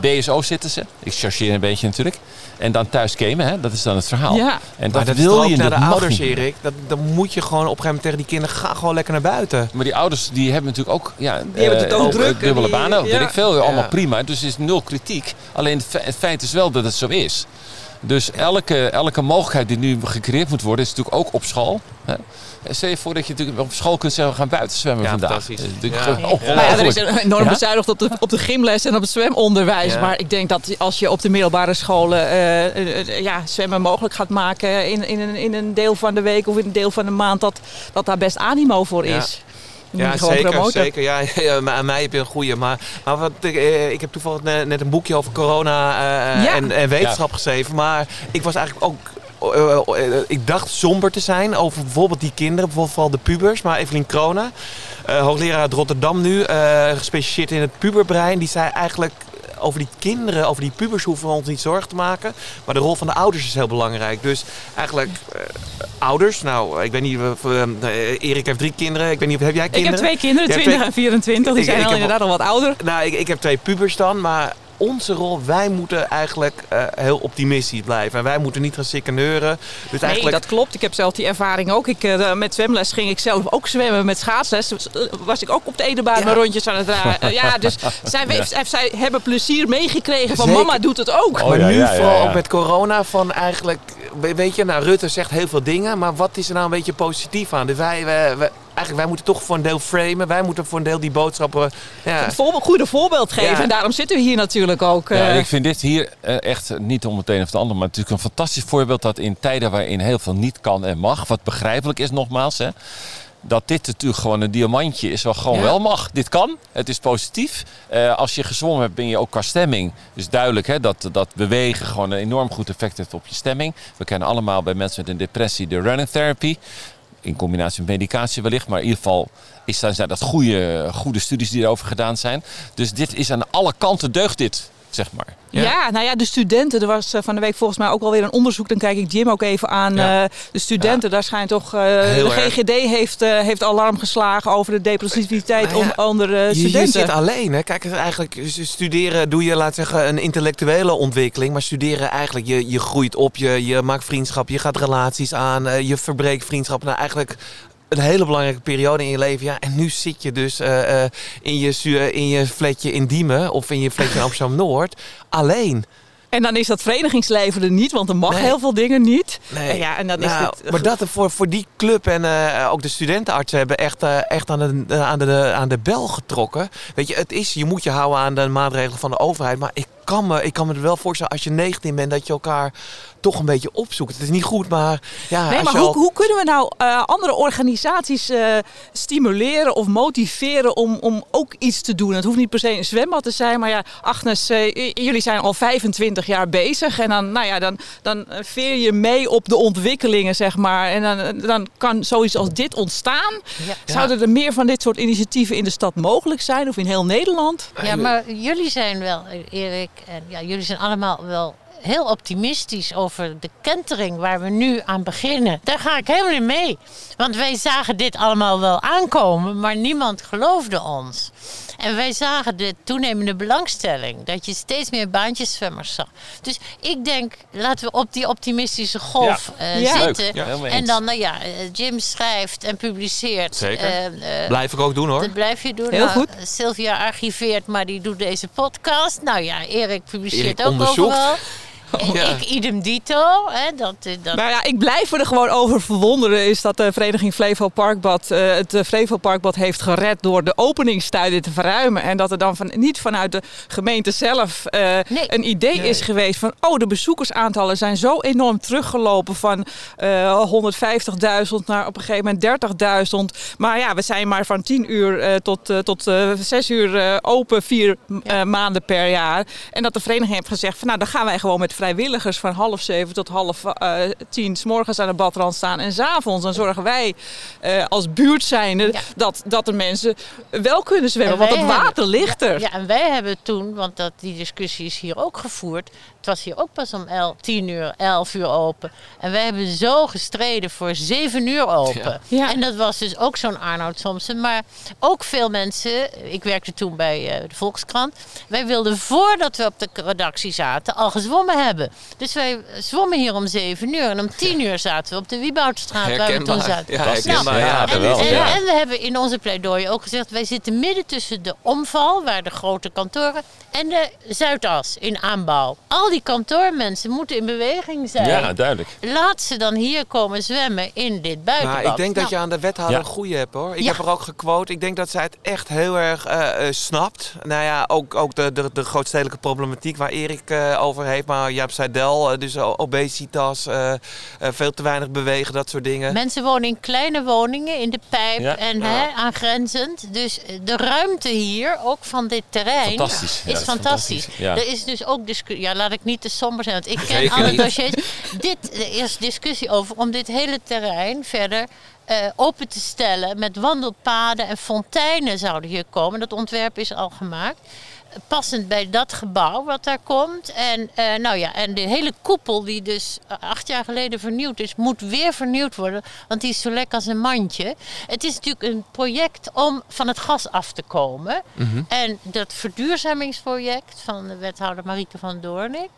BSO zitten ze. Ik chargeer een beetje natuurlijk. En dan thuis gamen, hè? dat is dan het verhaal. Ja. En Maar dat, dat wil je naar dat de ouders, niet. Erik. Dat, dan moet je gewoon op een gegeven moment tegen die kinderen... ga gewoon lekker naar buiten. Maar die ouders die hebben natuurlijk ook, ja, hebben het eh, ook druk dubbele die- banen, ja. weet ik veel, allemaal Ja. prima. Dus er is nul kritiek. Alleen het, het feit is wel dat het zo is. Dus elke, elke mogelijkheid die nu gecreëerd moet worden, is natuurlijk ook op school. Hè? Stel je voor dat je natuurlijk op school kunt zeggen, we gaan buiten zwemmen Ja, vandaag. fantastisch. Ja. Nou ja, er is enorm Ja? bezuinigd op de, op de gymles en op het zwemonderwijs. Ja. Maar ik denk dat als je op de middelbare scholen eh, eh, eh, ja, zwemmen mogelijk gaat maken in, in, een, in een deel van de week of in een deel van de maand, dat, dat daar best animo voor is. Ja, zeker, promoten. zeker. Ja, aan mij heb je een goeie. Maar, maar wat, ik, eh, ik heb toevallig net, net een boekje over corona eh, Ja. en, en wetenschap geschreven. Maar ik was eigenlijk ook... eh, eh, eh, ik dacht somber te zijn over bijvoorbeeld die kinderen, bijvoorbeeld vooral de pubers. Maar Evelien Krona, hoogleraar uit Rotterdam nu, gespecialiseerd in het puberbrein, die zei eigenlijk over die kinderen, over die pubers hoeven we ons niet zorgen te maken. Maar de rol van de ouders is heel belangrijk. Dus eigenlijk ouders, nou, ik weet niet, uh, Erik heeft drie kinderen. Ik weet niet, heb jij Ik kinderen? heb twee kinderen, Je hebt 20 en 24. Die Ik- zijn ik al heb- inderdaad al wat ouder. Nou, ik, ik heb twee pubers dan, maar onze rol, wij moeten eigenlijk eh, heel optimistisch blijven. En wij moeten niet gaan sikkeneuren. Dus Nee, eigenlijk... dat klopt. Ik heb zelf die ervaring ook. Ik, eh, met zwemles ging ik zelf ook zwemmen. Met schaatsles dus, eh, was ik ook op de Edebaan Ja. mijn rondjes aan het draaien. Ja, dus zij, hebben plezier meegekregen van Zeker. mama doet het ook. Oh, maar ja, nu ja, ja, vooral ja. ook met corona van eigenlijk... we- Weet je, nou, Rutte zegt heel veel dingen, maar wat is er nou een beetje positief aan? Dus wij, wij, wij- eigenlijk, wij moeten toch voor een deel framen. Wij moeten voor een deel die boodschappen... Ja, voorbeeld, goede voorbeeld geven. Ja. En daarom zitten we hier natuurlijk ook. Ja, eh, ik vind dit hier eh, echt niet om het een of het ander, maar natuurlijk een fantastisch voorbeeld dat in tijden waarin heel veel niet kan en mag, wat begrijpelijk is nogmaals, hè, dat dit natuurlijk gewoon een diamantje is wat gewoon Ja. wel mag. Dit kan, het is positief. Eh, als je gezwommen hebt, ben je ook qua stemming. Dus duidelijk hè, dat, dat bewegen gewoon een enorm goed effect heeft op je stemming. We kennen allemaal bij mensen met een depressie de running therapy. In combinatie met medicatie wellicht, maar in ieder geval is, zijn dat goede, goede studies die erover gedaan zijn. Dus dit is aan alle kanten deugt dit, zeg maar. Ja. nou ja, de studenten. Er was eh, van de week volgens mij ook alweer een onderzoek. Dan kijk ik Jim ook even aan. Ja. Eh, de studenten, daar schijnt toch... eh, de erg. GGD heeft, eh, heeft alarm geslagen over de depressiviteit Nou ja, on- onder eh, Je, je studenten. zit alleen. Hè? Kijk, het is eigenlijk studeren doe je, laat zeggen, een intellectuele ontwikkeling. Maar studeren eigenlijk, je, je groeit op, je, je maakt vriendschap, je gaat relaties aan, je verbreekt vriendschappen. Nou, eigenlijk een hele belangrijke periode in je leven. Ja, en nu zit je dus eh, eh, in, je, in je flatje in Diemen of in je flatje in Amsterdam-Noord alleen. En dan is dat verenigingsleven er niet, want er mag Nee. heel veel dingen niet. Nee. En ja, en dan is Nou, het... maar dat er voor, voor die club en eh, ook de studentenartsen hebben echt, echt aan, de, aan, de, aan de bel getrokken. Weet je, het is, je moet je houden aan de maatregelen van de overheid. Maar ik kan me, ik kan me er wel voorstellen als je 19 bent dat je elkaar toch een beetje opzoekt. Het is niet goed, maar ja, Nee, maar hoe, al- hoe kunnen we nou eh, andere organisaties eh, stimuleren of motiveren om, om ook iets te doen? Het hoeft niet per se een zwembad te zijn, maar ja, Agnes, eh, jullie zijn al 25 jaar bezig en dan, nou ja, dan, dan veer je mee op de ontwikkelingen, zeg maar. En dan, dan kan zoiets als dit ontstaan. Ja. Zouden er meer van dit soort initiatieven in de stad mogelijk zijn of in heel Nederland? Ja, maar jullie zijn wel, Erik, en ja, jullie zijn allemaal wel heel optimistisch over de kentering waar we nu aan beginnen. Daar ga ik helemaal in mee. Want wij zagen dit allemaal wel aankomen, maar niemand geloofde ons. En wij zagen de toenemende belangstelling, dat je steeds meer baantjeszwemmers zag. Dus ik denk, laten we op die optimistische golf eh, Ja. zitten. Ja, helemaal en dan, nou ja, eh, Jim schrijft en publiceert. Zeker. Eh, eh, Blijf ik ook doen hoor. dat blijf je doen. Heel Nou, goed. Sylvia archiveert, maar die doet deze podcast. Nou ja, Erik publiceert Erik ook onderzoekt. overal. Ja. Ik idem dito. Hè, dat, eh, dat, Nou ja, ik blijf me er gewoon over verwonderen. Is dat de vereniging Flevo Parkbad eh, het eh, Flevo Parkbad heeft gered door de openingstijden te verruimen. En dat er dan van, niet vanuit de gemeente zelf eh, Nee. een idee is geweest van... oh, de bezoekersaantallen zijn zo enorm teruggelopen van eh 150.000 naar op een gegeven moment 30.000. Maar ja, we zijn maar van 10 uur eh, tot, eh, tot eh 6 uur eh, open, vier eh, maanden per jaar. En dat de vereniging heeft gezegd van nou, dan gaan wij gewoon met vrijwilligers van half zeven tot half eh, tien 's morgens aan de badrand staan. En s'avonds dan zorgen wij eh, als buurt zijnde Ja. dat, dat de mensen wel kunnen zwemmen. En Want het water ligt er. Ja, en wij hebben toen, want dat, die discussie is hier ook gevoerd. Het was hier ook pas om el, 10 uur, 11 uur open. En wij hebben zo gestreden voor 7 uur open. Ja. Ja. En dat was dus ook zo'n Arnoud Thompson. Maar ook veel mensen, ik werkte toen bij eh, de Volkskrant. Wij wilden voordat we op de redactie zaten al gezwommen hebben. Dus wij zwommen hier om 7 uur. En om 10 uur zaten we op de Wieboudstraat waar we toen zaten. Ja, herkenbaar. Ja, En, wel. en, ja. en we hebben in onze pleidooi ook gezegd: wij zitten midden tussen de omval, waar de grote kantoren, en de Zuidas in aanbouw. Al die kantoormensen moeten in beweging zijn. Ja, duidelijk. Laat ze dan hier komen zwemmen in dit buitenbad. Nou, ik denk dat Nou, je aan de wethouder Ja. een goede hebt hoor. Ik Ja. heb er ook gequote. Ik denk dat zij het echt heel erg eh, eh, snapt. Nou ja, ook, ook de, de, de grootstedelijke problematiek waar Erik eh, over heeft. Maar Jaap Seidel. eh, dus o- obesitas, eh, eh, veel te weinig bewegen, dat soort dingen. Mensen wonen in kleine woningen in de pijp Ja. en hè, aangrenzend. Dus eh, de ruimte hier, ook van dit terrein, Fantastisch. Is dat is fantastisch. fantastisch. Ja. Er is dus ook discussie. Ja, laat ik niet te somber zijn, want ik ken Zeker alle niet. dossiers. dit, er is discussie over om dit hele terrein verder eh, open te stellen. Met wandelpaden en fonteinen zouden hier komen. Dat ontwerp is al gemaakt. Passend bij dat gebouw wat daar komt. En, eh, nou ja, en de hele koepel, die dus eh, acht jaar geleden vernieuwd is, moet weer vernieuwd worden. Want die is zo lekker als een mandje. Het is natuurlijk een project om van het gas af te komen. En dat verduurzamingsproject van de wethouder Marieke van Doornik.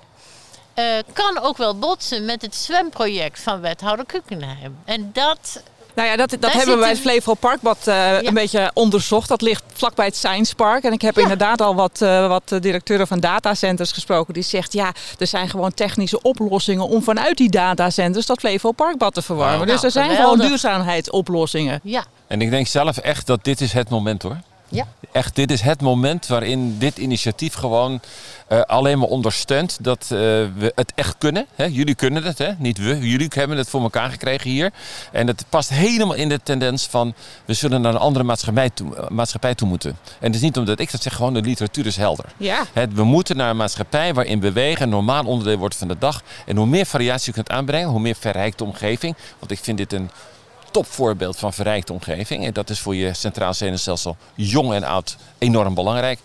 eh, kan ook wel botsen met het zwemproject van wethouder Kukenheim. En dat Nou ja, dat, dat Daar hebben we bij het Flevo Parkbad eh, een beetje onderzocht. Dat ligt vlakbij het Science Park. En ik heb Ja. inderdaad al wat, eh, wat eh, directeuren van datacenters gesproken. Die zegt, ja, er zijn gewoon technische oplossingen om vanuit die datacenters dat Flevo Parkbad te verwarmen. Dus er Nou, zijn geweldig. gewoon duurzaamheidsoplossingen. Ja, En ik denk zelf echt dat dit is het moment hoor. Ja. Echt, dit is het moment waarin dit initiatief gewoon eh, alleen maar ondersteunt dat eh, we het echt kunnen. Hè? Jullie kunnen het, hè? niet we. Jullie hebben het voor elkaar gekregen hier. En het past helemaal in de tendens van we zullen naar een andere maatschappij toe, eh, maatschappij toe moeten. En het is niet omdat ik dat zeg, gewoon de literatuur is helder. Ja. Het, we moeten naar een maatschappij waarin bewegen een normaal onderdeel wordt van de dag. En hoe meer variatie je kunt aanbrengen, hoe meer verrijkte omgeving. Want ik vind dit een topvoorbeeld van verrijkte omgeving. En dat is voor je centraal zenuwstelsel, jong en oud, enorm belangrijk.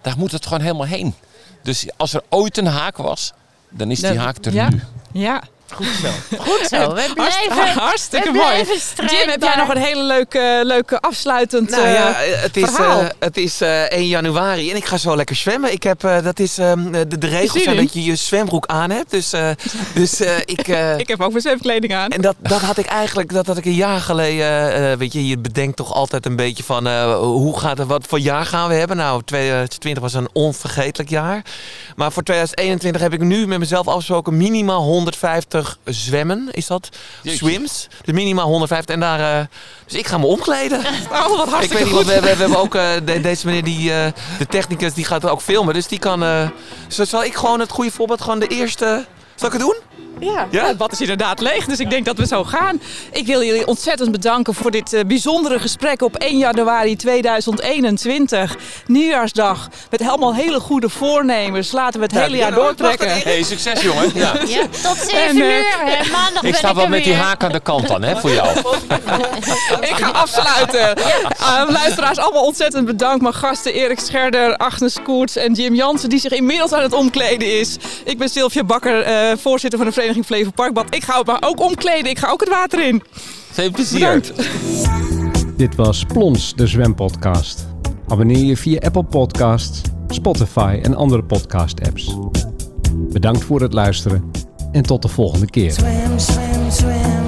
Daar moet het gewoon helemaal heen. Dus als er ooit een haak was, dan is die haak er ja. nu. Ja, Goed zo. Goed zo. We blijven, hartstikke we mooi. blijven Jim, heb jij nog een hele leuke, leuke afsluitend Nou eh, ja, het is, verhaal? eh, het is eh, 1 januari en ik ga zo lekker zwemmen. Ik heb, eh, dat is, ehm, de, de regels zijn dat je je zwembroek aan hebt. Dus, eh, dus eh, ik... eh, Ik heb ook mijn zwemkleding aan. En dat, dat had ik eigenlijk, dat had ik een jaar geleden, eh, weet je, je bedenkt toch altijd een beetje van eh, hoe gaat het, wat voor jaar gaan we hebben? Nou, 2020 was een onvergetelijk jaar. Maar voor 2021 heb ik nu met mezelf afgesproken minimaal 150 zwemmen, is dat? Jeetje. Swims. Dus minimaal 150 en daar, eh, dus ik ga me omkleden. Oh, wat Ik hartstikke weet niet, want we, hebben- we hebben ook eh, de- deze meneer, die, eh, de technicus, die gaat ook filmen. Dus die kan, zo zal ik gewoon het goede voorbeeld, gewoon de eerste, zal ik het doen? Ja, Ja? het bad is inderdaad leeg, dus ik denk dat we zo gaan. Ik wil jullie ontzettend bedanken voor dit eh, bijzondere gesprek op 1 januari 2021. Nieuwjaarsdag, met helemaal hele goede voornemens. Laten we het hele jaar doortrekken. Hey, succes jongen. Ja. Ja, tot 7 En, eh, uur. hè. Maandag ben Ik sta ik wel met die haak aan de kant dan, hè, voor jou. Ik ga afsluiten. Eh, luisteraars, allemaal ontzettend bedankt. Mijn gasten Erik Scherder, Agnes Koerts en Jim Jansen... die zich inmiddels aan het omkleden is. Ik ben Sylvia Bakker, eh, voorzitter van de vereniging Flevo Parkbad. Ik ga me ook omkleden. Ik ga ook het water in. Veel plezier. Bedankt. Dit was Plons, de zwempodcast. Abonneer je via Apple Podcasts, Spotify en andere podcast-apps. Bedankt voor het luisteren en tot de volgende keer. Swim, swim, swim